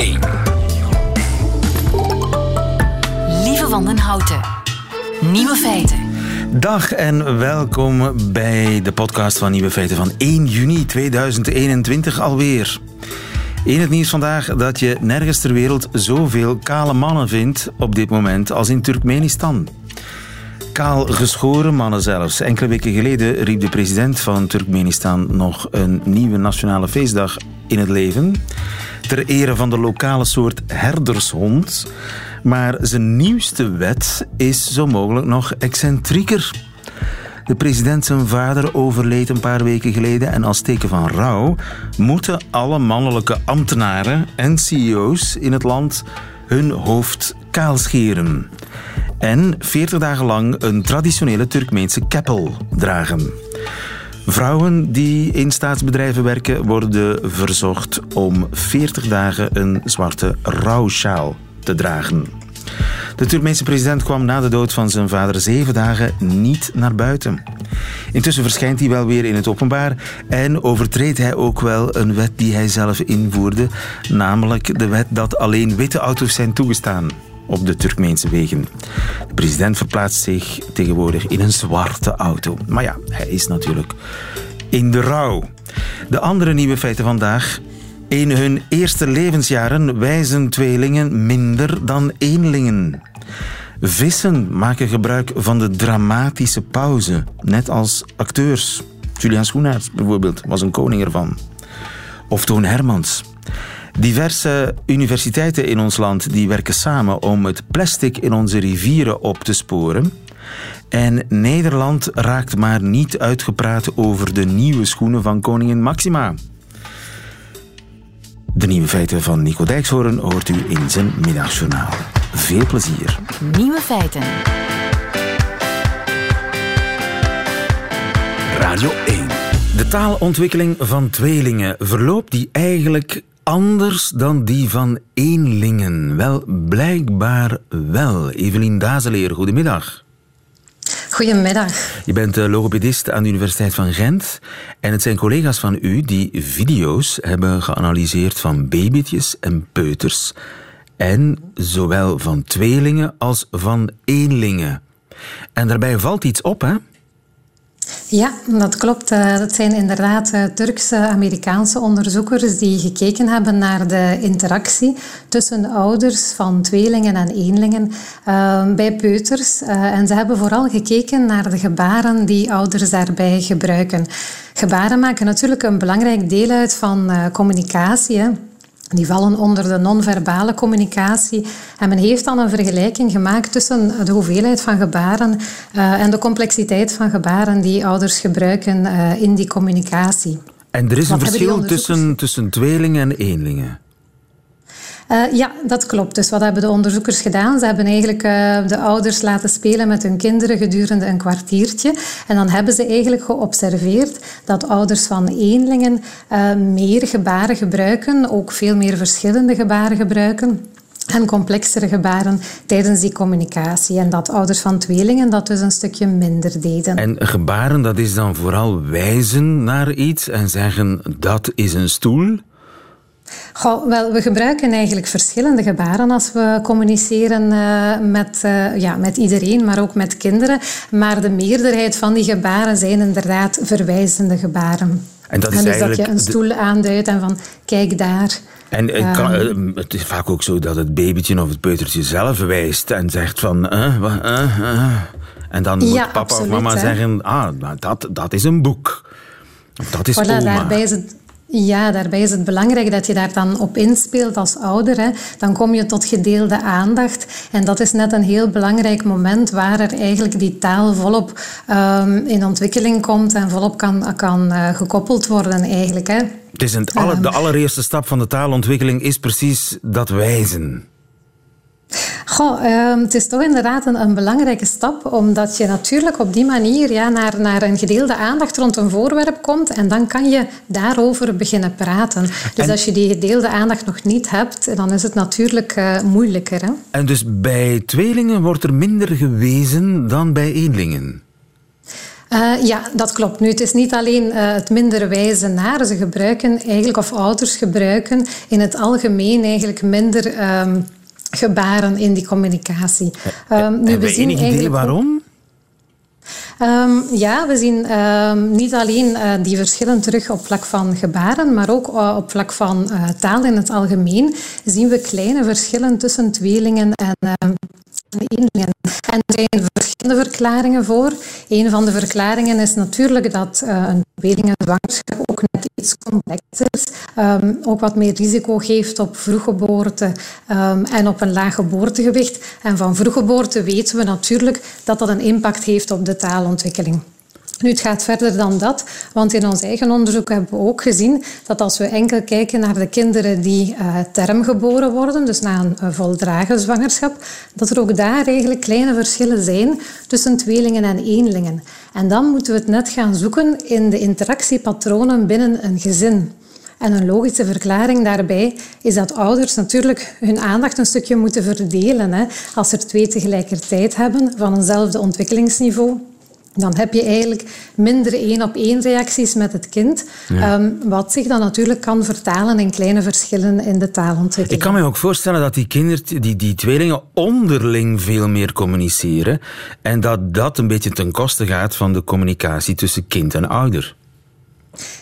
1. Lieve Wandenhouten. Nieuwe feiten. Dag en welkom bij de podcast van Nieuwe Feiten van 1 juni 2021 alweer. In het nieuws vandaag dat je nergens ter wereld zoveel kale mannen vindt op dit moment als in Turkmenistan. Kaal geschoren mannen zelfs. Enkele weken geleden riep de president van Turkmenistan nog een nieuwe nationale feestdag in het leven. Ter ere van de lokale soort herdershond. Maar zijn nieuwste wet is zo mogelijk nog excentrieker. De president zijn vader overleed een paar weken geleden en als teken van rouw moeten alle mannelijke ambtenaren en CEO's in het land hun hoofd kaalscheren. En 40 dagen lang een traditionele Turkmeense keppel dragen. Vrouwen die in staatsbedrijven werken worden verzocht om 40 dagen een zwarte rouwsjaal te dragen. De Turkmeense president kwam na de dood van zijn vader zeven dagen niet naar buiten. Intussen verschijnt hij wel weer in het openbaar en overtreedt hij ook wel een wet die hij zelf invoerde, namelijk de wet dat alleen witte auto's zijn toegestaan op de Turkmeense wegen. De president verplaatst zich tegenwoordig in een zwarte auto. Maar ja, hij is natuurlijk in de rouw. De andere nieuwe feiten vandaag. In hun eerste levensjaren wijzen tweelingen minder dan eenlingen. Vissen maken gebruik van de dramatische pauze, net als acteurs. Julian Schoenaerts bijvoorbeeld was een koning ervan. Of Toon Hermans. Diverse universiteiten in ons land die werken samen om het plastic in onze rivieren op te sporen. En Nederland raakt maar niet uitgepraat over de nieuwe schoenen van koningin Maxima. De nieuwe feiten van Nico Dijkshoorn hoort u in zijn middagjournaal. Veel plezier. Nieuwe feiten. Radio 1. De taalontwikkeling van tweelingen verloopt die eigenlijk anders dan die van eenlingen? Wel, blijkbaar wel. Evelien Dazeleer, goedemiddag. Goedemiddag. Je bent eh, logopedist aan de Universiteit van Gent. En het zijn collega's van u die video's hebben geanalyseerd van babytjes en peuters. En zowel van tweelingen als van eenlingen. En daarbij valt iets op, hè? Ja, dat klopt. Eh, dat zijn inderdaad eh, Turkse-Amerikaanse onderzoekers die gekeken hebben naar de interactie tussen ouders van tweelingen en eenlingen uh, bij peuters. en ze hebben vooral gekeken naar de gebaren die ouders daarbij gebruiken. Gebaren maken natuurlijk een belangrijk deel uit van communicatie. Die vallen onder de non-verbale communicatie. En men heeft dan een vergelijking gemaakt tussen de hoeveelheid van gebaren uh, en de complexiteit van gebaren die ouders gebruiken uh, in die communicatie. En er is een verschil tussen, tussen tweelingen en eenlingen? Uh, ja, dat klopt. Dus wat hebben de onderzoekers gedaan? Ze hebben eigenlijk uh, de ouders laten spelen met hun kinderen gedurende een kwartiertje. En dan hebben ze eigenlijk geobserveerd dat ouders van eenlingen uh, meer gebaren gebruiken, ook veel meer verschillende gebaren gebruiken en complexere gebaren tijdens die communicatie. En dat ouders van tweelingen dat dus een stukje minder deden. En gebaren, dat is dan vooral wijzen naar iets en zeggen dat is een stoel? Goh, wel, we gebruiken eigenlijk verschillende gebaren als we communiceren uh, met, uh, ja, met iedereen, maar ook met kinderen. Maar de meerderheid van die gebaren zijn inderdaad verwijzende gebaren. En, dat is en dus dat je een stoel de... aanduidt en van kijk daar. En het, kan, um, het, is vaak ook zo dat het babytje of het peutertje zelf wijst en zegt van... En dan moet ja, papa absoluut, of mama hè? zeggen, ah, dat, dat is een boek. Dat is voilà, oma. daarbij is het ja, daarbij is het belangrijk dat je daar dan op inspeelt als ouder. Hè. Dan kom je tot gedeelde aandacht. En dat is net een heel belangrijk moment waar er eigenlijk die taal volop um, in ontwikkeling komt en volop kan, kan uh, gekoppeld worden eigenlijk. Hè. Het is het aller, de allereerste stap van de taalontwikkeling is precies dat wijzen. Goh, uh, het is toch inderdaad een, een, belangrijke stap, omdat je natuurlijk op die manier ja, naar, naar een gedeelde aandacht rond een voorwerp komt en dan kan je daarover beginnen praten. Dus en, als je die gedeelde aandacht nog niet hebt, dan is het natuurlijk uh, moeilijker. Hè? En dus bij tweelingen wordt er minder gewezen dan bij eenlingen? Uh, ja, dat klopt. Nu, het is niet alleen uh, het minder wijze naar. Ze gebruiken eigenlijk, of ouders gebruiken in het algemeen eigenlijk minder um, gebaren in die communicatie. Um, nu, we zien enig idee waarom? Um, ja, we zien um, niet alleen uh, die verschillen terug op vlak van gebaren, maar ook uh, op vlak van uh, taal in het algemeen zien we kleine verschillen tussen tweelingen en En er zijn verschillende verklaringen voor. Een van de verklaringen is natuurlijk dat uh, een tweelingenzwangerschap ook net iets complexer is. Um, ook wat meer risico geeft op vroeggeboorte um, en op een laag geboortegewicht. En van vroeggeboorte weten we natuurlijk dat dat een impact heeft op de taalontwikkeling. Nu, het gaat verder dan dat, want in ons eigen onderzoek hebben we ook gezien dat als we enkel kijken naar de kinderen die uh, term geboren worden, dus na een uh, voldragen zwangerschap, dat er ook daar eigenlijk kleine verschillen zijn tussen tweelingen en eenlingen. En dan moeten we het net gaan zoeken in de interactiepatronen binnen een gezin. En een logische verklaring daarbij is dat ouders natuurlijk hun aandacht een stukje moeten verdelen. Hè. Als er twee tegelijkertijd hebben van eenzelfde ontwikkelingsniveau, dan heb je eigenlijk minder één-op-één reacties met het kind. Ja. Um, wat zich dan natuurlijk kan vertalen in kleine verschillen in de taalontwikkeling. Ik kan me ook voorstellen dat die kinderen, die, die tweelingen, onderling veel meer communiceren. En dat dat een beetje ten koste gaat van de communicatie tussen kind en ouder.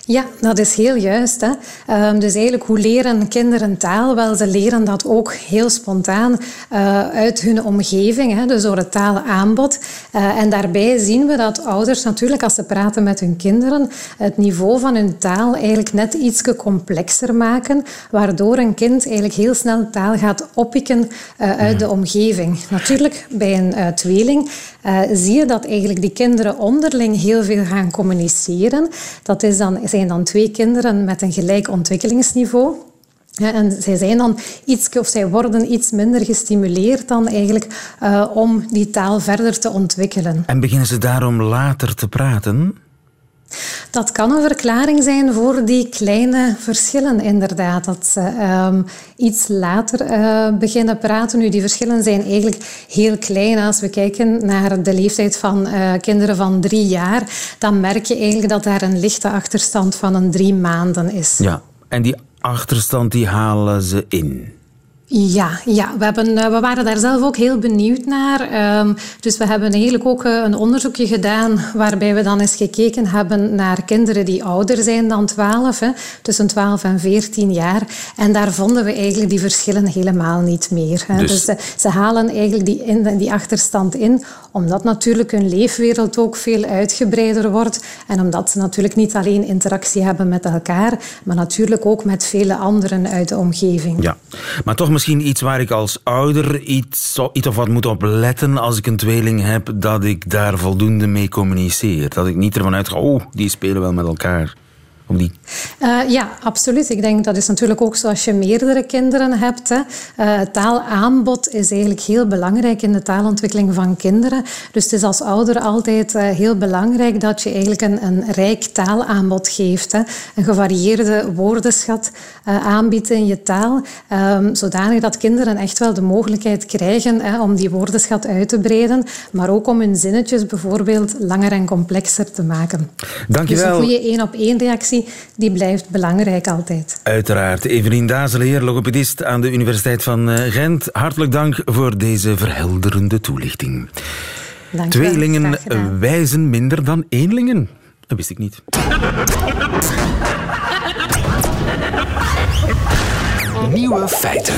Ja, dat is heel juist. Hè. Um, dus eigenlijk, hoe leren kinderen taal? Wel, ze leren dat ook heel spontaan uh, uit hun omgeving, hè, dus door het taalaanbod. Uh, en daarbij zien we dat ouders natuurlijk, als ze praten met hun kinderen, het niveau van hun taal eigenlijk net iets complexer maken, waardoor een kind eigenlijk heel snel taal gaat oppikken uh, uit de omgeving. Natuurlijk, bij een tweeling zie je dat eigenlijk die kinderen onderling heel veel gaan communiceren. Dat is zijn dan twee kinderen met een gelijk ontwikkelingsniveau. En zij zijn dan iets, of zij worden iets minder gestimuleerd dan eigenlijk uh, om die taal verder te ontwikkelen. En beginnen ze daarom later te praten? Dat kan een verklaring zijn voor die kleine verschillen, inderdaad. Dat ze um, iets later uh, beginnen praten. Nu, die verschillen zijn eigenlijk heel klein. Als we kijken naar de leeftijd van uh, kinderen van drie jaar, dan merk je eigenlijk dat daar een lichte achterstand van een drie maanden is. Ja, en die achterstand die halen ze in. Ja, ja we, hebben, eh, we waren daar zelf ook heel benieuwd naar. Um, dus we hebben eigenlijk ook eh, een onderzoekje gedaan waarbij we dan eens gekeken hebben naar kinderen die ouder zijn dan 12, hè, tussen 12 en 14 jaar. En daar vonden we eigenlijk die verschillen helemaal niet meer. Hè. Dus, dus ze, ze, halen eigenlijk die, in, die achterstand in, omdat natuurlijk hun leefwereld ook veel uitgebreider wordt en omdat ze natuurlijk niet alleen interactie hebben met elkaar, maar natuurlijk ook met vele anderen uit de omgeving. Ja, maar toch misschien iets waar ik als ouder iets, iets of wat moet op letten als ik een tweeling heb, dat ik daar voldoende mee communiceer. Dat ik niet ervan uitga, oh, die spelen wel met elkaar. Die... Uh, ja, absoluut. Ik denk dat is natuurlijk ook zo als je meerdere kinderen hebt. Hè. Uh, taalaanbod is eigenlijk heel belangrijk in de taalontwikkeling van kinderen. Dus het is als ouder altijd uh, heel belangrijk dat je eigenlijk een, een rijk taalaanbod geeft. Hè. Een gevarieerde woordenschat aanbiedt in je taal. Um, zodanig dat kinderen echt wel de mogelijkheid krijgen hè, om die woordenschat uit te breiden. Maar ook om hun zinnetjes bijvoorbeeld langer en complexer te maken. Dank je wel. Dus een goede één-op-één reactie die blijft belangrijk altijd. Uiteraard. Evelien Dazeleer, logopedist aan de Universiteit van eh, Gent. Hartelijk dank voor deze verhelderende toelichting. Dank Tweelingen wijzen minder dan eenlingen. Dat wist ik niet. Nieuwe feiten.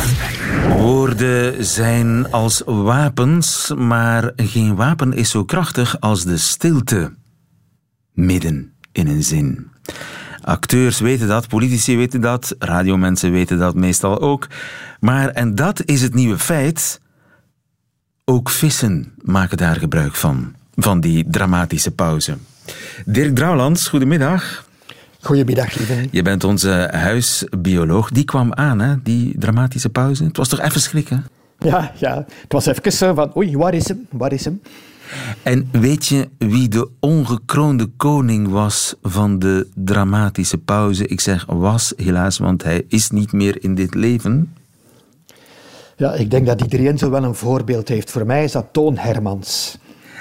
Woorden zijn als wapens, maar geen wapen is zo krachtig als de stilte. Midden in een zin. Acteurs weten dat, politici weten dat, radiomensen weten dat meestal ook. Maar, en dat is het nieuwe feit, ook vissen maken daar gebruik van, van die dramatische pauze. Dirk Drouwlands, goedemiddag. Goedemiddag, lieve. Je bent onze huisbioloog. Die kwam aan, hè, die dramatische pauze. Het was toch even schrikken? Ja, ja. Het was even van, oei, waar is hem? Waar is hem? En weet je wie de ongekroonde koning was van de dramatische pauze? Ik zeg was helaas, want hij is niet meer in dit leven. Ja, ik denk dat iedereen zo wel een voorbeeld heeft. Voor mij is dat Toon Hermans.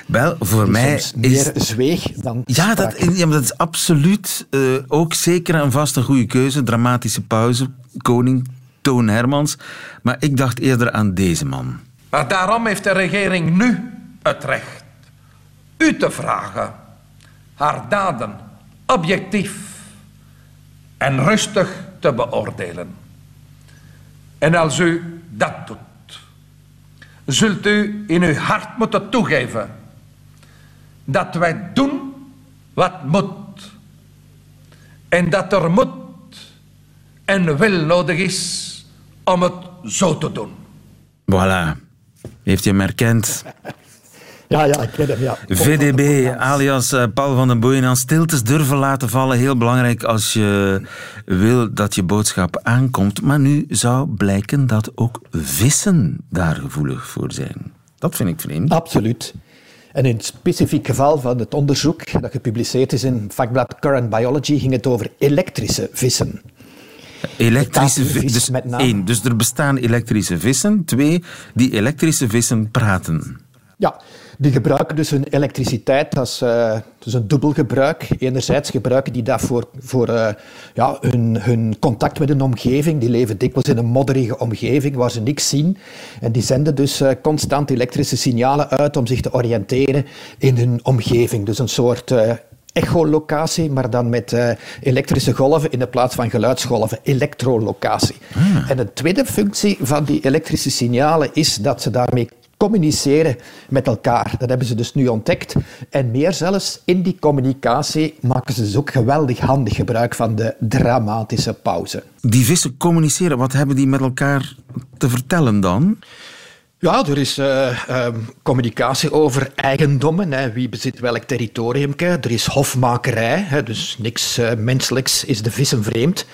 Wel, voor Die mij soms is... meer zweeg dan Ja dat, ja, maar dat is absoluut eh, ook zeker en vast een goede keuze. Dramatische pauze, koning Toon Hermans. Maar ik dacht eerder aan deze man. Maar daarom heeft de regering nu het recht u te vragen haar daden objectief en rustig te beoordelen. En als u dat doet, zult u in uw hart moeten toegeven dat wij doen wat moet. En dat er moet en wil nodig is om het zo te doen. Voilà. Heeft je hem? Ja, ja, ik ken hem, ja. VDB, alias eh, Paul van den Boeien, aan stiltes durven laten vallen. Heel belangrijk als je wil dat je boodschap aankomt. Maar nu zou blijken dat ook vissen daar gevoelig voor zijn. Dat vind ik vreemd. Absoluut. En in het specifiek geval van het onderzoek dat gepubliceerd is in het vakblad Current Biology ging het over elektrische vissen. Elektrische vissen. Dus met name. één, dus er bestaan elektrische vissen. Twee, die elektrische vissen praten. Ja, die gebruiken dus hun elektriciteit. Eh, dus een dubbel gebruik. Enerzijds gebruiken die dat voor, voor eh, ja, hun, hun contact met een omgeving. Die leven dikwijls in een modderige omgeving waar ze niks zien. En die zenden dus eh, constant elektrische signalen uit om zich te oriënteren in hun omgeving. Dus een soort echolocatie, maar dan met elektrische golven in de plaats van geluidsgolven, elektrolocatie. En een tweede functie van die elektrische signalen is dat ze daarmee communiceren met elkaar. Dat hebben ze dus nu ontdekt. En meer zelfs, in die communicatie maken ze dus ook geweldig handig gebruik van de dramatische pauze. Die vissen communiceren. Wat hebben die met elkaar te vertellen dan? Ja, er is eh, ehm, communicatie over eigendommen. Hè. Wie bezit welk territorium? Er is hofmakerij, hè, dus niks eh, menselijks is de vissen vreemd.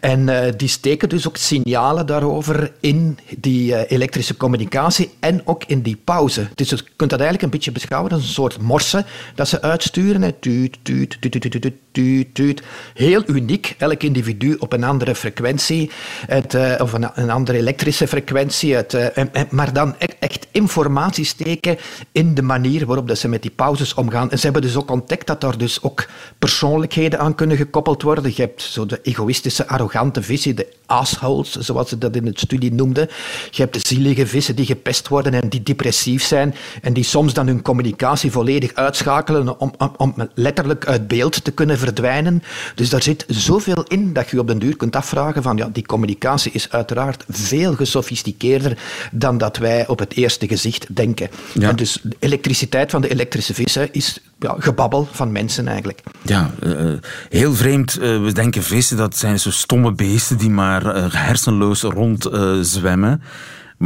En eh, die steken dus ook signalen daarover in die elektrische communicatie en ook in die pauze. Dus je kunt dat eigenlijk een beetje beschouwen als een soort morse dat ze uitsturen. Tuut, tuut, tuut, tuut, tuut, tuut, tuut. Heel uniek, elk individu op een andere frequentie, het, eh, of een, andere elektrische frequentie. Het, eh, maar dan e- echt informatie steken in de manier waarop dat ze met die pauzes omgaan. En ze hebben dus ook ontdekt dat daar dus ook persoonlijkheden aan kunnen gekoppeld worden. Je hebt zo de egoïstische, arrogante vissen, de assholes, zoals ze dat in het studie noemden. Je hebt de zielige vissen die gepest worden en die depressief zijn en die soms dan hun communicatie volledig uitschakelen om, om, om letterlijk uit beeld te kunnen verdwijnen. Dus daar zit zoveel in dat je op den duur kunt afvragen van ja, die communicatie is uiteraard veel gesofisticeerder dan dat wij op het eerste gezicht denken. Ja. En dus de elektriciteit van de elektrische vissen is ja, gebabbel van mensen eigenlijk. Ja, eh, heel vreemd. Eh, we denken vissen, dat zijn zo stomme beesten die maar eh, hersenloos rond eh, zwemmen.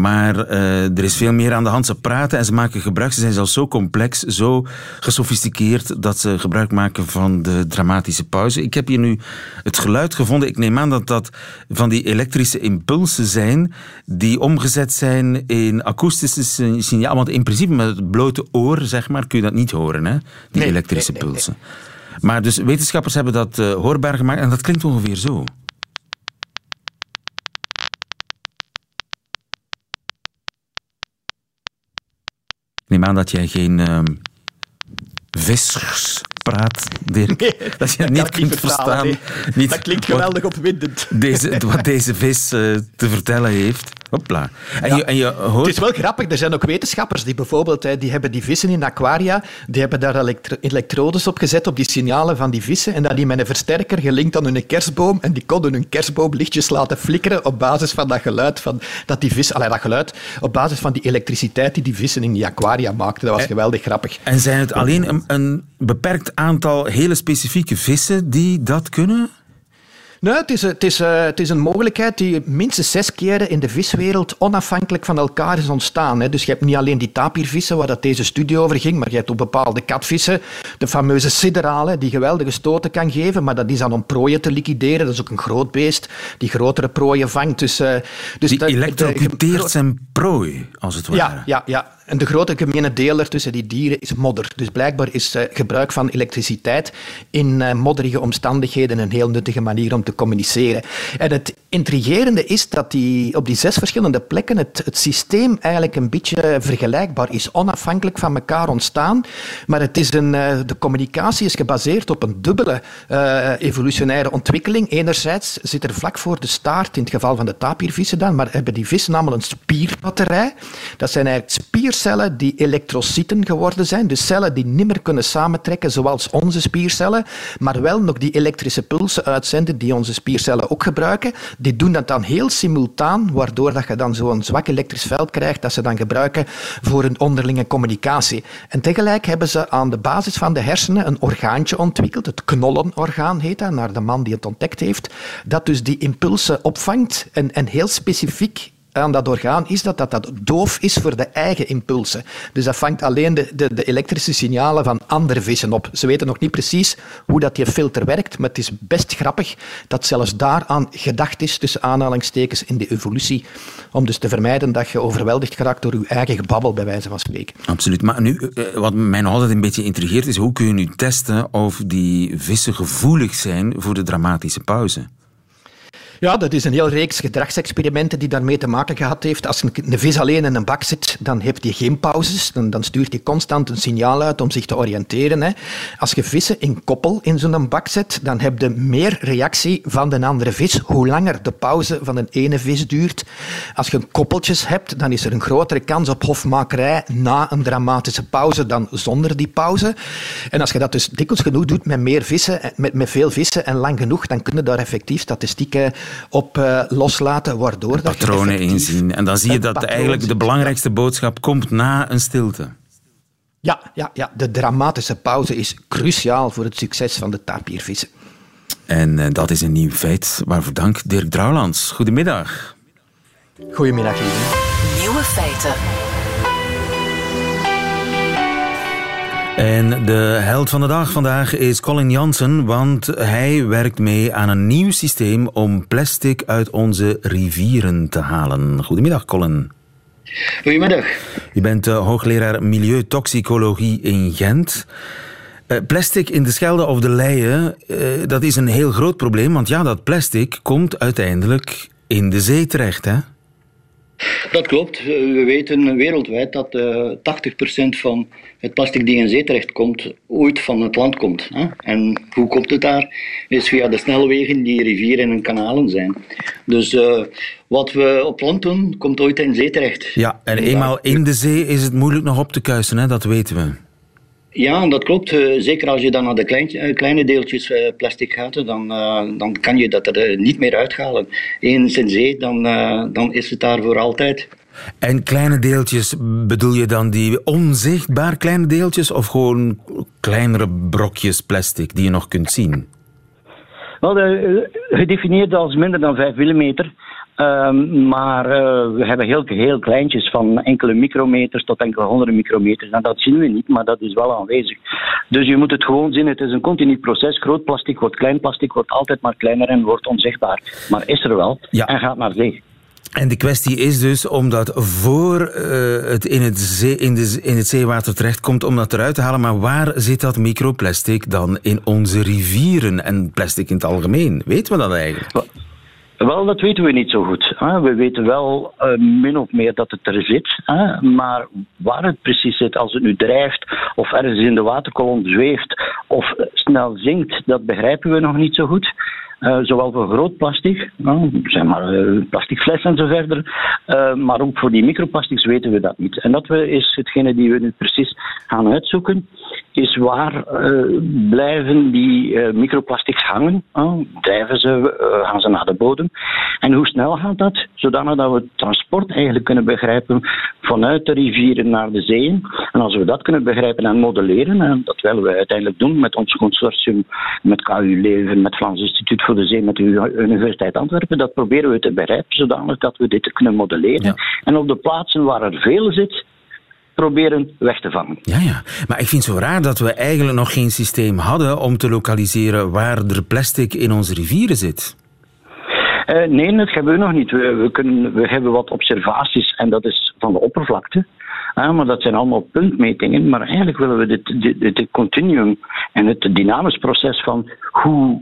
Maar eh, er is veel meer aan de hand. Ze praten en ze maken gebruik. Ze zijn zelfs zo complex, zo gesofisticeerd dat ze gebruik maken van de dramatische pauze. Ik heb hier nu het geluid gevonden. Ik neem aan dat dat van die elektrische impulsen zijn die omgezet zijn in akoestische sign- signaal. Want in principe met het blote oor, zeg maar, kun je dat niet horen, hè? die Nee, elektrische nee, nee, pulsen. Maar dus wetenschappers hebben dat eh, hoorbaar gemaakt en dat klinkt ongeveer zo. Aan dat jij geen ehm vissers praat, Dirk. dat je het niet kunt verstaan. Niet dat klinkt wat geweldig opwindend. Deze, wat deze vis eh, te vertellen heeft. Hopla. En, Ja. je, en je hoort... Het is wel grappig, er zijn ook wetenschappers die bijvoorbeeld hè, die hebben die vissen in aquaria, die hebben daar elektro- elektrodes op gezet op die signalen van die vissen en dat die met een versterker gelinkt aan hun kerstboom en die konden hun kerstboomlichtjes laten flikkeren op basis van dat geluid van dat die vis, allee, dat geluid, op basis van die elektriciteit die die vissen in die aquaria maakten. Dat was geweldig grappig. En zijn het alleen een, een beperkt aantal hele specifieke vissen die dat kunnen? Nee, het is, het, is, eh, het is een mogelijkheid die minstens zes keren in de viswereld onafhankelijk van elkaar is ontstaan. Hè. Dus je hebt niet alleen die tapirvissen, waar dat deze studie over ging, maar je hebt ook bepaalde katvissen, de fameuze sideralen, die geweldige stoten kan geven, maar dat is dan om prooien te liquideren. Dat is ook een groot beest die grotere prooien vangt. Dus, eh, dus Die elektrocuteert zijn prooi, als het ware. ja, ja, ja. En de grote gemene deler tussen die dieren is modder. Dus blijkbaar is uh, gebruik van elektriciteit in uh, modderige omstandigheden een heel nuttige manier om te communiceren. En het intrigerende is dat die, op die zes verschillende plekken het, het systeem eigenlijk een beetje vergelijkbaar is, onafhankelijk van elkaar ontstaan. Maar het is een, uh, de communicatie is gebaseerd op een dubbele evolutionaire ontwikkeling. Enerzijds zit er vlak voor de staart, in het geval van de tapirvissen dan, maar hebben die vissen namelijk een spierbatterij. Dat zijn eigenlijk spiercellen die elektrocyten geworden zijn, dus cellen die niet meer kunnen samentrekken zoals onze spiercellen, maar wel nog die elektrische pulsen uitzenden die onze spiercellen ook gebruiken. Die doen dat dan heel simultaan, waardoor dat je dan zo'n zwak elektrisch veld krijgt dat ze dan gebruiken voor hun onderlinge communicatie. En tegelijk hebben ze aan de basis van de hersenen een orgaantje ontwikkeld, het knollenorgaan heet dat, naar de man die het ontdekt heeft, dat dus die impulsen opvangt en, en heel specifiek aan dat orgaan is dat, dat dat doof is voor de eigen impulsen. Dus dat vangt alleen de, de, de, elektrische signalen van andere vissen op. Ze weten nog niet precies hoe dat die filter werkt, maar het is best grappig dat zelfs daaraan gedacht is, tussen aanhalingstekens, in de evolutie, om dus te vermijden dat je overweldigd geraakt door je eigen gebabbel, bij wijze van spreken. Absoluut. Maar nu, eh, wat mij nog altijd een beetje intrigeert, is hoe kun je nu testen of die vissen gevoelig zijn voor de dramatische pauze? Ja, dat is een heel reeks gedragsexperimenten die daarmee te maken gehad heeft. Als een, vis alleen in een bak zit, dan heeft hij geen pauzes. Dan, dan stuurt hij constant een signaal uit om zich te oriënteren. Hè. Als je vissen in koppel in zo'n bak zet, dan heb je meer reactie van de andere vis, hoe langer de pauze van een ene vis duurt. Als je koppeltjes hebt, dan is er een grotere kans op hofmakerij na een dramatische pauze dan zonder die pauze. En als je dat dus dikwijls genoeg doet met meer vissen, met, met veel vissen en lang genoeg, dan kun je daar effectief statistieken op uh, loslaten, waardoor dat patronen inzien. En dan zie je dat eigenlijk de belangrijkste boodschap komt na een stilte. Ja, ja, ja, de dramatische pauze is cruciaal voor het succes van de tapiervissen. En uh, dat is een nieuw feit. Waarvoor dank, Dirk Drouwlands. Goedemiddag. Goedemiddag, lieve. Nieuwe feiten. En de held van de dag vandaag is Colin Jansen, want hij werkt mee aan een nieuw systeem om plastic uit onze rivieren te halen. Goedemiddag, Colin. Goedemiddag. Je bent uh, hoogleraar milieutoxicologie in Gent. Uh, plastic in de Schelde of de Leie, uh, dat is een heel groot probleem, want ja, dat plastic komt uiteindelijk in de zee terecht, hè? Dat klopt. We weten wereldwijd dat uh, 80% van het plastic die in zee terechtkomt, ooit van het land komt. Hè? En hoe komt het daar? Is via de snelwegen die rivieren en kanalen zijn. Dus uh, wat we op land doen, komt ooit in zee terecht. Ja, en eenmaal in de zee is het moeilijk nog op te kuisen, hè? dat weten we. Ja, dat klopt. Uh, zeker als je dan naar de klein, kleine deeltjes uh, plastic gaat, dan, dan kan je dat er niet meer uithalen. Eens in zee, dan, dan is het daar voor altijd. En kleine deeltjes, bedoel je dan die onzichtbaar kleine deeltjes of gewoon kleinere brokjes plastic die je nog kunt zien? Wel, gedefinieerd als minder dan 5 mm. Um, maar uh, we hebben heel, heel kleintjes, van enkele micrometers tot enkele honderden micrometers. En dat zien we niet, maar dat is wel aanwezig. Dus je moet het gewoon zien, het is een continu proces. Groot plastic wordt klein plastic, wordt altijd maar kleiner en wordt onzichtbaar. Maar is er wel ja. en gaat naar zee. En de kwestie is dus, omdat voor uh, het in het, zee, in, de, in het zeewater terechtkomt, om dat eruit te halen. Maar waar zit dat microplastic dan in onze rivieren en plastic in het algemeen? Weten we dat eigenlijk? Wel, dat weten we niet zo goed. We weten wel uh, min of meer dat het er zit. Maar waar het precies zit, als het nu drijft of ergens in de waterkolom zweeft of snel zinkt, dat begrijpen we nog niet zo goed. Uh, zowel voor groot plastic, zeg maar uh, plastic flessen en zo verder, maar ook voor die microplastics weten we dat niet. En dat is hetgene die we nu precies gaan uitzoeken, is waar blijven die microplastics hangen, drijven ze, gaan ze naar de bodem en hoe snel gaat dat, zodanig dat we het transport eigenlijk kunnen begrijpen vanuit de rivieren naar de zeeën. En als we dat kunnen begrijpen en modelleren, en dat willen we uiteindelijk doen met ons consortium, met KU Leuven, met Vlaams Instituut voor de Zee met de Universiteit Antwerpen. Dat proberen we te begrijpen, zodanig dat we dit kunnen modelleren. En op de plaatsen waar er veel zit, proberen weg te vangen. Ja, ja. Maar ik vind het zo raar dat we eigenlijk nog geen systeem hadden om te lokaliseren waar er plastic in onze rivieren zit. Uh, nee, dat hebben we nog niet. We, we, kunnen, we hebben wat observaties en dat is van de oppervlakte. Ah, maar dat zijn allemaal puntmetingen. Maar eigenlijk willen we dit, dit, dit continuum en het dynamisch proces van hoe,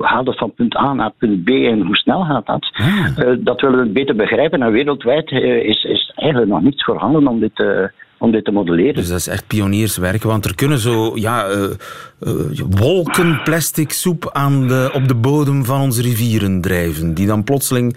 gaat het van punt A naar punt B en hoe snel gaat dat, uh, dat willen we beter begrijpen. En wereldwijd uh, is, is eigenlijk nog niets voorhanden om dit te om dit te modelleren. Dus dat is echt pionierswerk, want er kunnen zo ja, uh, uh, wolken plastic soep aan de, op de bodem van onze rivieren drijven, die dan plotseling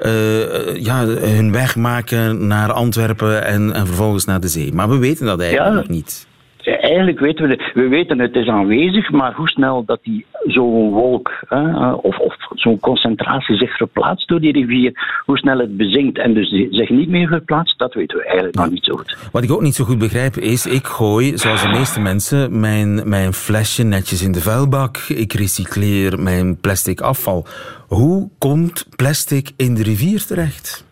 uh, ja, hun weg maken naar Antwerpen en, en vervolgens naar de zee. Maar we weten dat eigenlijk ja. nog niet eigenlijk weten we, we weten het is aanwezig, maar hoe snel dat die zo'n wolk hè, of, of zo'n concentratie zich verplaatst door die rivier, hoe snel het bezinkt en dus zich niet meer verplaatst, dat weten we eigenlijk nog niet zo goed. Wat ik ook niet zo goed begrijp is, ik gooi, zoals de meeste mensen, mijn, mijn flesje netjes in de vuilbak. Ik recycleer mijn plastic afval. Hoe komt plastic in de rivier terecht?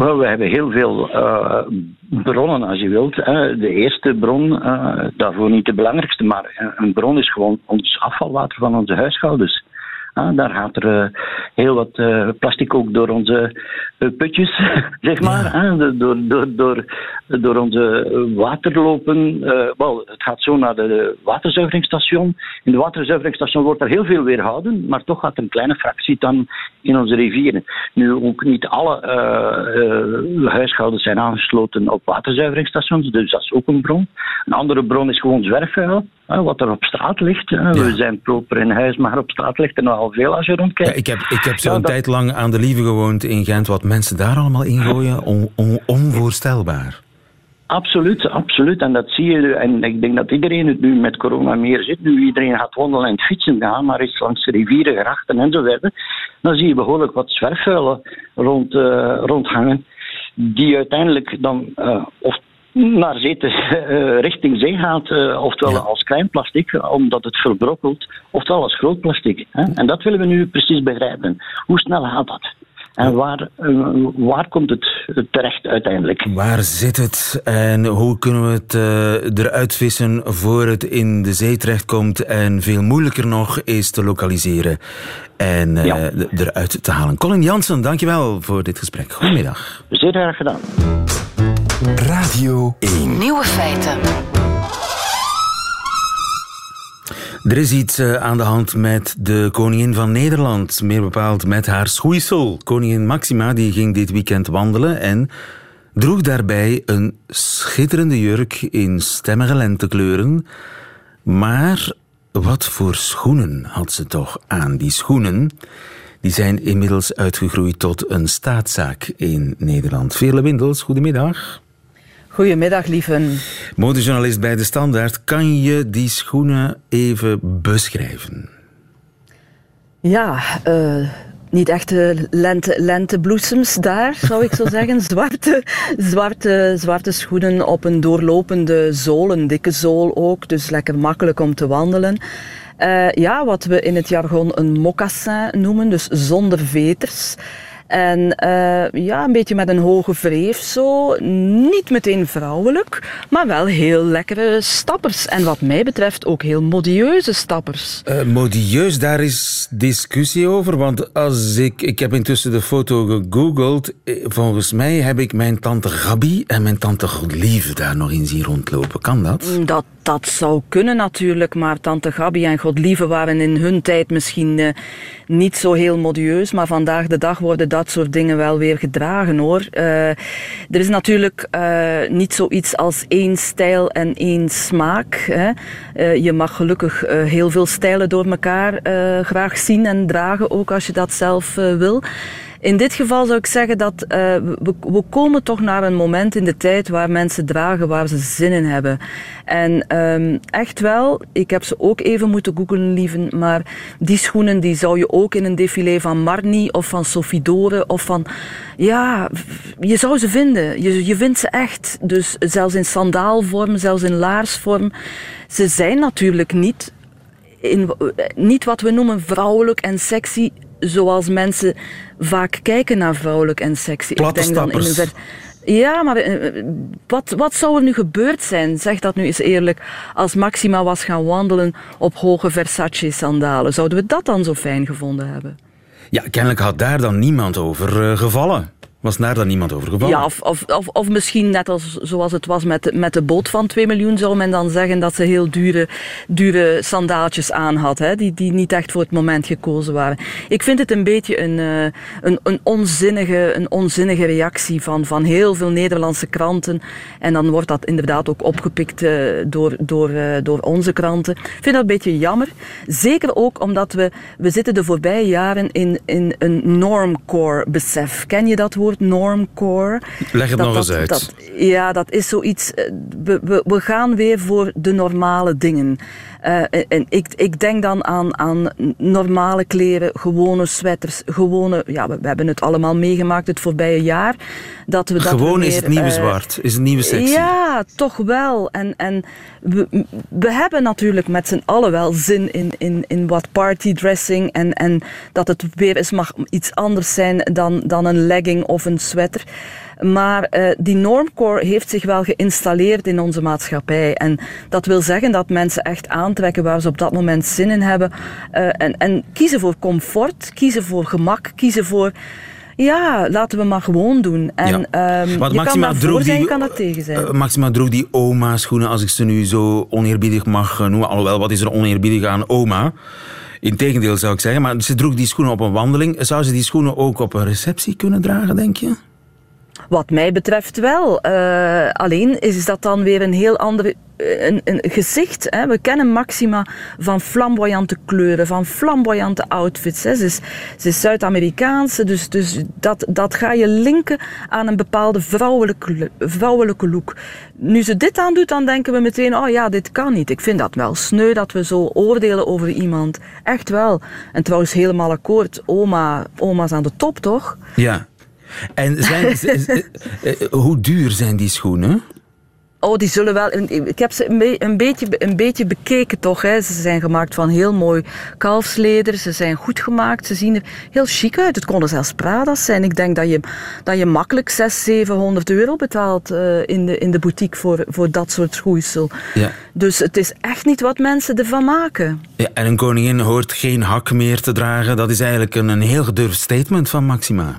We hebben heel veel uh, bronnen, als je wilt. De eerste bron, uh, daarvoor niet de belangrijkste, maar een bron is gewoon ons afvalwater van onze huishoudens. Uh, daar gaat er uh, heel wat uh, plastic ook door onze putjes, zeg maar. Ja. door, door, door, door onze waterlopen. wel, het gaat zo naar de waterzuiveringsstation. In de waterzuiveringsstation wordt er heel veel weerhouden, maar toch gaat een kleine fractie dan in onze rivieren. Nu, ook niet alle huishoudens zijn aangesloten op waterzuiveringsstations, dus dat is ook een bron. Een andere bron is gewoon zwerfvuil wat er op straat ligt. Ja. We zijn proper in huis, maar op straat ligt er nogal veel als je rondkijkt. Ja, ik heb, ik heb zo'n ja, tijd lang aan de Lieve gewoond in Gent. Wat mensen daar allemaal ingooien, on, on, onvoorstelbaar. Absoluut, absoluut. En dat zie je. En ik denk dat iedereen het nu met corona meer zit. Nu iedereen gaat wandelen en fietsen gaan, maar is langs rivieren, grachten enzovoort. Dan zie je behoorlijk wat zwerfvuilen rond, uh, rondhangen. Die uiteindelijk dan, uh, of naar zee te, uh, richting zee gaat, uh, oftewel ja. als klein plastic, omdat het verbrokkelt, oftewel als groot plastic. Hè? En dat willen we nu precies begrijpen. Hoe snel gaat dat? En waar, uh, waar komt het terecht uiteindelijk? Waar zit het en hoe kunnen we het eruit vissen voor het in de zee terechtkomt en veel moeilijker nog is te lokaliseren en ja. eruit te halen? Colin Jansen, dankjewel voor dit gesprek. Goedemiddag. Zeer graag gedaan. Radio 1. Nieuwe feiten. Er is iets aan de hand met de koningin van Nederland. Meer bepaald met haar schoeisel. Koningin Maxima die ging dit weekend wandelen en droeg daarbij een schitterende jurk in stemmige lentekleuren. Maar wat voor schoenen had ze toch aan? Die schoenen die zijn inmiddels uitgegroeid tot een staatszaak in Nederland. Veerle Windels, goedemiddag. Goedemiddag, lieven. Modejournalist bij De Standaard. Kan je die schoenen even beschrijven? Ja, uh, niet echt lente, lentebloesems daar, zou ik zo zeggen. Zwarte, zwarte, zwarte schoenen op een doorlopende zool, een dikke zool ook. Dus lekker makkelijk om te wandelen. Uh, ja, wat we in het jargon een mocassin noemen, dus zonder veters. En uh, ja, een beetje met een hoge wreef zo. Niet meteen vrouwelijk, maar wel heel lekkere stappers. En wat mij betreft ook heel modieuze stappers. Uh, modieus, daar is discussie over. Want als ik, ik heb intussen de foto gegoogeld. Eh, volgens mij heb ik mijn tante Gabi en mijn tante Godlieve daar nog in zien rondlopen. Kan dat? Dat, dat zou kunnen natuurlijk. Maar tante Gabi en Godlieve waren in hun tijd misschien uh, niet zo heel modieus. Maar vandaag de dag worden dat soort dingen wel weer gedragen hoor. Uh, er is natuurlijk uh, niet zoiets als één stijl en één smaak. Hè. Je mag gelukkig heel veel stijlen door elkaar graag zien en dragen, ook als je dat zelf wil. In dit geval zou ik zeggen dat uh, we, we, komen toch naar een moment in de tijd waar mensen dragen waar ze zin in hebben. En um, echt wel, ik heb ze ook even moeten googlen, lieven, maar die schoenen die zou je ook in een défilé van Marni of van Sophie Dore of van, ja, je zou ze vinden. Je, je vindt ze echt. Dus zelfs in sandaalvorm, zelfs in laarsvorm. Ze zijn natuurlijk niet in, niet wat we noemen vrouwelijk en sexy zoals mensen vaak kijken naar vrouwelijk en sexy. Platte ik denk dan in een ja, maar eh, wat, wat zou er nu gebeurd zijn, zeg dat nu eens eerlijk, als Maxima was gaan wandelen op hoge Versace-sandalen? Zouden we dat dan zo fijn gevonden hebben? Ja, kennelijk had daar dan niemand over uh, gevallen. Was daar dan niemand over gevallen? Ja, of, of, of, misschien net als, zoals het was met, met de boot van 2 miljoen, zou men dan zeggen dat ze heel dure, dure sandaaltjes aan had, hè, die, die niet echt voor het moment gekozen waren. Ik vind het een beetje een, uh, een, een, onzinnige, een onzinnige reactie van, van heel veel Nederlandse kranten. En dan wordt dat inderdaad ook opgepikt uh, door, door, uh, door onze kranten. Ik vind dat een beetje jammer. Zeker ook omdat we, we zitten de voorbije jaren in, in een normcore besef. Ken je dat woord? Normcore. Leg het dat, nog eens uit. Dat, ja, dat is zoiets. Eh, we, we, we gaan weer voor de normale dingen. Uh, en ik, ik denk dan aan, aan normale kleren, gewone sweaters, gewone... Ja, we, we hebben het allemaal meegemaakt het voorbije jaar. Dat we dat Gewoon is het nieuwe uh, zwart, is het nieuwe sexy. Ja, toch wel. En, en we, we hebben natuurlijk met z'n allen wel zin in, in, in wat partydressing en, en dat het weer eens mag iets anders zijn dan, dan een legging of een sweater. Maar uh, die normcore heeft zich wel geïnstalleerd in onze maatschappij. En dat wil zeggen dat mensen echt aantrekken waar ze op dat moment zin in hebben. Uh, en, en kiezen voor comfort, kiezen voor gemak, kiezen voor... Ja, laten we maar gewoon doen. En ja. um, Want je kan daarvoor zijn, die, je kan er tegen zijn. Uh, Maxima droeg die oma-schoenen, als ik ze nu zo oneerbiedig mag noemen. Alhoewel, wat is er oneerbiedig aan oma? Integendeel zou ik zeggen. Maar ze droeg die schoenen op een wandeling. Zou ze die schoenen ook op een receptie kunnen dragen, denk je? Wat mij betreft wel. Uh, alleen is dat dan weer een heel ander een, een gezicht. Hè. We kennen Maxima van flamboyante kleuren, van flamboyante outfits. Hè. Ze is, is Zuid-Amerikaanse, dus, dus dat, dat ga je linken aan een bepaalde vrouwelijke, vrouwelijke look. Nu ze dit aandoet, dan denken we meteen, oh ja, dit kan niet. Ik vind dat wel sneu dat we zo oordelen over iemand. Echt wel. En trouwens, helemaal akkoord. Oma, oma's aan de top, toch? Ja. En zijn, hoe duur zijn die schoenen? Oh, die zullen wel. Ik heb ze een, be een, beetje, een beetje bekeken toch. Hè. Ze zijn gemaakt van heel mooi kalfsleder. Ze zijn goed gemaakt. Ze zien er heel chic uit. Het konden zelfs Prada's zijn. Ik denk dat je, dat je makkelijk 600, 700 euro betaalt uh, in, de, in de boutique voor, voor dat soort schoeisel. Ja. Dus het is echt niet wat mensen ervan maken. Ja, en een koningin hoort geen hak meer te dragen. Dat is eigenlijk een, een heel gedurfd statement van Maxima.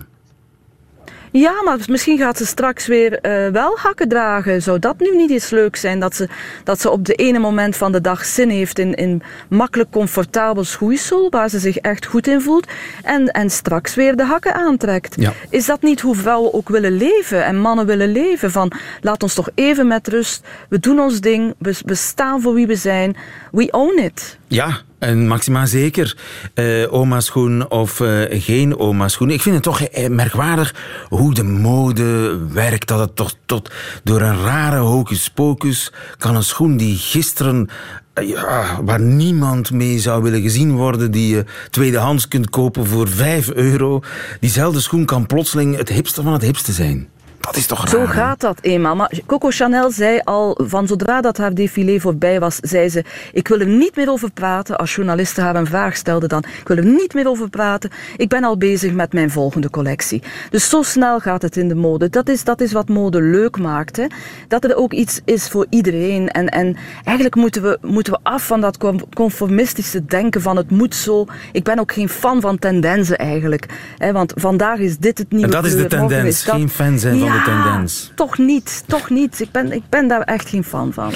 Ja, maar misschien gaat ze straks weer uh, wel hakken dragen. Zou dat nu niet eens leuk zijn? Dat ze, dat ze op de ene moment van de dag zin heeft in, in makkelijk comfortabel schoeisel, waar ze zich echt goed in voelt, en, en straks weer de hakken aantrekt. Ja. Is dat niet hoe vrouwen ook willen leven en mannen willen leven? Van laat ons toch even met rust. We doen ons ding. We, we staan voor wie we zijn. We own it. Ja, en Maxima zeker. Uh, oma-schoen of uh, geen oma-schoen. Ik vind het toch uh, merkwaardig hoe de mode werkt. Dat het toch tot door een rare hocus-pocus kan een schoen die gisteren ja, waar niemand mee zou willen gezien worden, die je tweedehands kunt kopen voor 5 euro. Diezelfde schoen kan plotseling het hipste van het hipste zijn. Dat is toch raar? Zo gaat dat eenmaal. Maar Coco Chanel zei al, van zodra dat haar défilé voorbij was, zei ze, ik wil er niet meer over praten. Als journalisten haar een vraag stelden dan, ik wil er niet meer over praten. Ik ben al bezig met mijn volgende collectie. Dus zo snel gaat het in de mode. Dat is, dat is wat mode leuk maakt. Hè? Dat er ook iets is voor iedereen. En, en eigenlijk moeten we, moeten we af van dat conformistische denken van het moet zo. Ik ben ook geen fan van tendensen eigenlijk. Hè? Want vandaag is dit het nieuwe En dat is de tendens, geen fan zijn van de tendens. Toch niet, toch niet. Ik ben, ik ben daar echt geen fan van.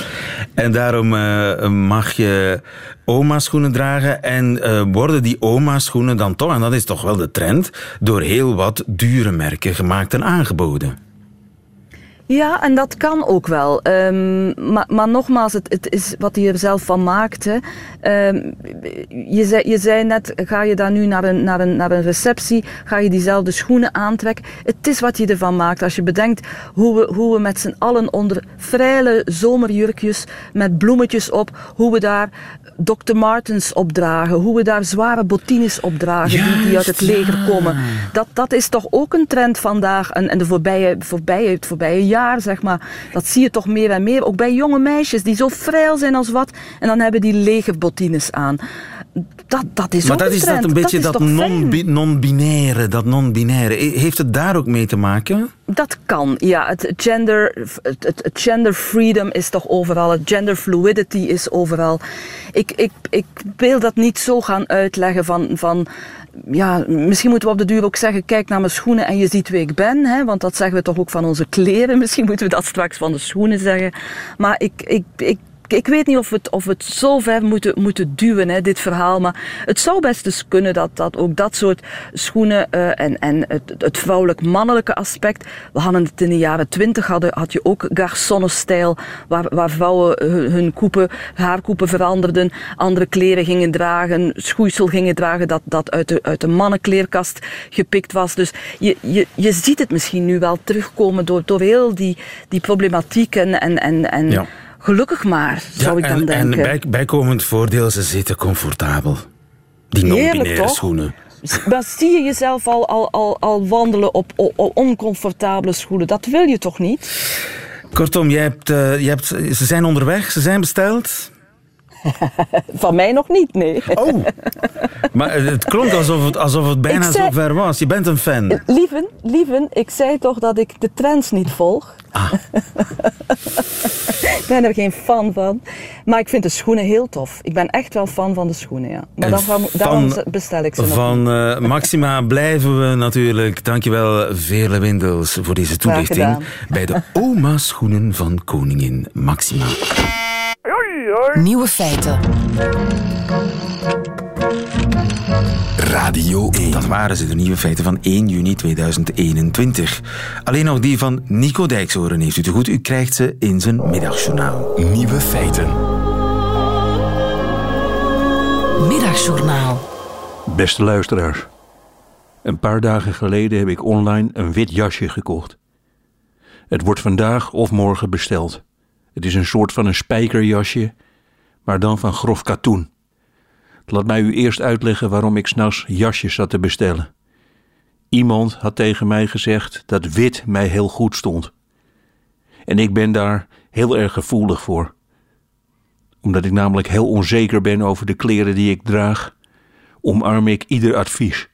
En daarom uh, mag je oma-schoenen dragen en uh, worden die oma-schoenen dan toch, en dat is toch wel de trend, door heel wat dure merken gemaakt en aangeboden. Ja, en dat kan ook wel. Um, maar, maar, nogmaals, het, het, is wat hij er zelf van maakt. Hè. Um, je, zei, je zei net, ga je daar nu naar een, naar, een, naar een receptie, ga je diezelfde schoenen aantrekken. Het is wat je ervan maakt. Als je bedenkt hoe we, hoe we met z'n allen onder vrije zomerjurkjes met bloemetjes op, hoe we daar Dr. Martens opdragen, hoe we daar zware bottines opdragen die, die uit het leger komen. Dat, dat is toch ook een trend vandaag en, en de voorbije, voorbije, het voorbije jaar, zeg maar. Dat zie je toch meer en meer. Ook bij jonge meisjes die zo vrij zijn als wat en dan hebben die legerbottines aan. Dat, dat is maar ook dat een is dat een beetje dat, non-binaire, non dat non-binaire. Heeft het daar ook mee te maken? Dat kan, ja. Het gender, het, het, gender freedom is toch overal. Het gender fluidity is overal. Ik, ik, ik wil dat niet zo gaan uitleggen van, van ja, misschien moeten we op de duur ook zeggen, kijk naar mijn schoenen en je ziet wie ik ben. Hè? Want dat zeggen we toch ook van onze kleren. Misschien moeten we dat straks van de schoenen zeggen. Maar ik, ik, ik ik weet niet of we het, of het zo ver moeten, moeten duwen, hè, dit verhaal. Maar het zou best eens kunnen dat, dat ook dat soort schoenen uh, en, en het, het vrouwelijk-mannelijke aspect. We hadden het in de jaren twintig, had je ook garçonnenstijl, waar, waar vrouwen hun, hun koepen, haarkoepen veranderden, andere kleren gingen dragen, schoeisel gingen dragen dat, dat uit, de, uit de mannenkleerkast gepikt was. Dus je, je, je ziet het misschien nu wel terugkomen door, door heel die, die problematiek en, en, en, en Gelukkig maar, zou ik dan en, denken. En bij, bijkomend voordeel, ze zitten comfortabel. Die non-binaire schoenen. Dan zie je jezelf al, al, al, al wandelen op, op, oncomfortabele schoenen. Dat wil je toch niet? Kortom, je hebt, uh, je hebt, ze zijn onderweg, ze zijn besteld. Van mij nog niet, nee. Oh, maar het klonk alsof het, alsof het bijna zei, zo ver was. Je bent een fan. Lieven, lieven, ik zei toch dat ik de trends niet volg. Ah. ik ben er geen fan van. Maar ik vind de schoenen heel tof. Ik ben echt wel fan van de schoenen, ja. Maar daarom, daarom bestel ik ze nog Van uh, Maxima blijven we natuurlijk. Dankjewel, Veerle Windels, voor deze toelichting. Bij de oma-schoenen van koningin Maxima. Nieuwe feiten. Radio 1. Dat waren ze, de nieuwe feiten van 1 juni 2021. Alleen nog die van Nico Dijkshoren heeft u te goed. U krijgt ze in zijn middagjournaal. Nieuwe feiten. Middagjournaal. Beste luisteraars. Een paar dagen geleden heb ik online een wit jasje gekocht. Het wordt vandaag of morgen besteld. Het is een soort van een spijkerjasje, maar dan van grof katoen. Laat mij u eerst uitleggen waarom ik s'nachts jasjes zat te bestellen. Iemand had tegen mij gezegd dat wit mij heel goed stond. En ik ben daar heel erg gevoelig voor. Omdat ik namelijk heel onzeker ben over de kleren die ik draag, omarm ik ieder advies.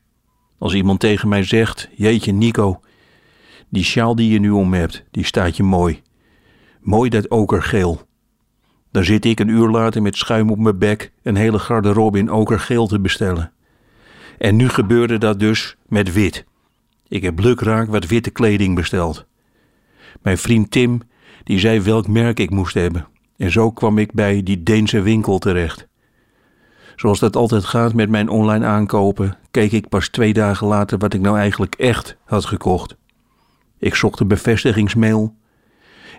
Als iemand tegen mij zegt: Jeetje, Nico, die sjaal die je nu om hebt, die staat je mooi. Mooi dat okergeel. Dan zit ik een uur later met schuim op mijn bek een hele garderobe in okergeel te bestellen. En nu gebeurde dat dus met wit. Ik heb lukraak wat witte kleding besteld. Mijn vriend Tim die zei welk merk ik moest hebben. En zo kwam ik bij die Deense winkel terecht. Zoals dat altijd gaat met mijn online aankopen, keek ik pas twee dagen later wat ik nou eigenlijk echt had gekocht. Ik zocht een bevestigingsmail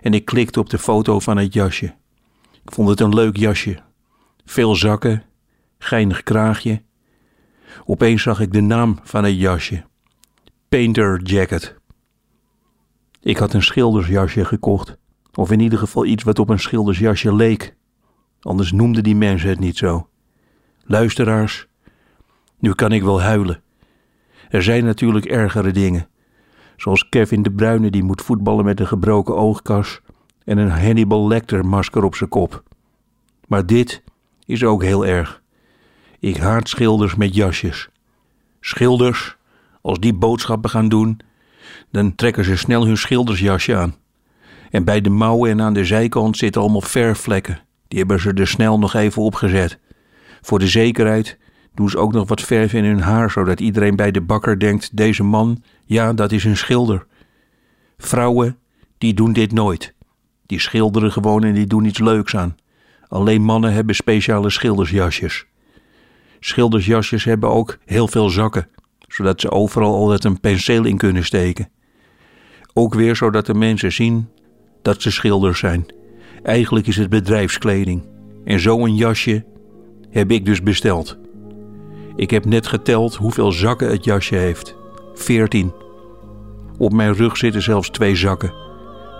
en ik klikte op de foto van het jasje. Ik vond het een leuk jasje. Veel zakken, geinig kraagje. Opeens zag ik de naam van het jasje. Painter Jacket. Ik had een schildersjasje gekocht. Of in ieder geval iets wat op een schildersjasje leek. Anders noemden die mensen het niet zo. Luisteraars, nu kan ik wel huilen. Er zijn natuurlijk ergere dingen. Zoals Kevin de Bruyne die moet voetballen met een gebroken oogkas en een Hannibal Lecter masker op zijn kop. Maar dit is ook heel erg. Ik haat schilders met jasjes. Schilders, als die boodschappen gaan doen, dan trekken ze snel hun schildersjasje aan. En bij de mouwen en aan de zijkant zitten allemaal verfvlekken. Die hebben ze er snel nog even opgezet. Voor de zekerheid doen ze ook nog wat verf in hun haar, zodat iedereen bij de bakker denkt: deze man, ja, dat is een schilder. Vrouwen, die doen dit nooit. Die schilderen gewoon en die doen iets leuks aan. Alleen mannen hebben speciale schildersjasjes. Schildersjasjes hebben ook heel veel zakken, zodat ze overal altijd een penseel in kunnen steken. Ook weer zodat de mensen zien dat ze schilders zijn. Eigenlijk is het bedrijfskleding. En zo'n jasje heb ik dus besteld. Ik heb net geteld hoeveel zakken het jasje heeft. Veertien. Op mijn rug zitten zelfs twee zakken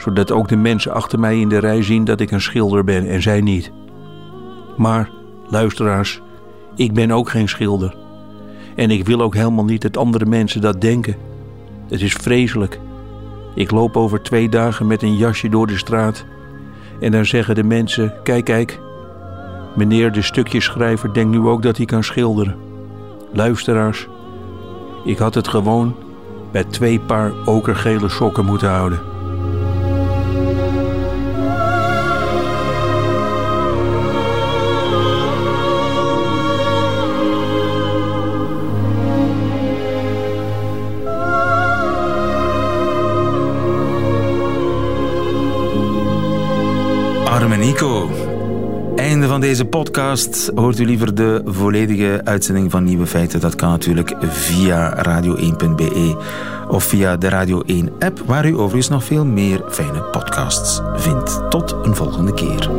zodat ook de mensen achter mij in de rij zien dat ik een schilder ben en zij niet. Maar, luisteraars, ik ben ook geen schilder. En ik wil ook helemaal niet dat andere mensen dat denken. Het is vreselijk. Ik loop over twee dagen met een jasje door de straat. En dan zeggen de mensen: Kijk, kijk. Meneer de stukjeschrijver denkt nu ook dat hij kan schilderen. Luisteraars, ik had het gewoon bij twee paar okergele sokken moeten houden. Armenico Einde van deze podcast. Hoort u liever de volledige uitzending van Nieuwe Feiten? Dat kan natuurlijk via radio1.be of via de Radio 1 app, waar u overigens nog veel meer fijne podcasts vindt. Tot een volgende keer.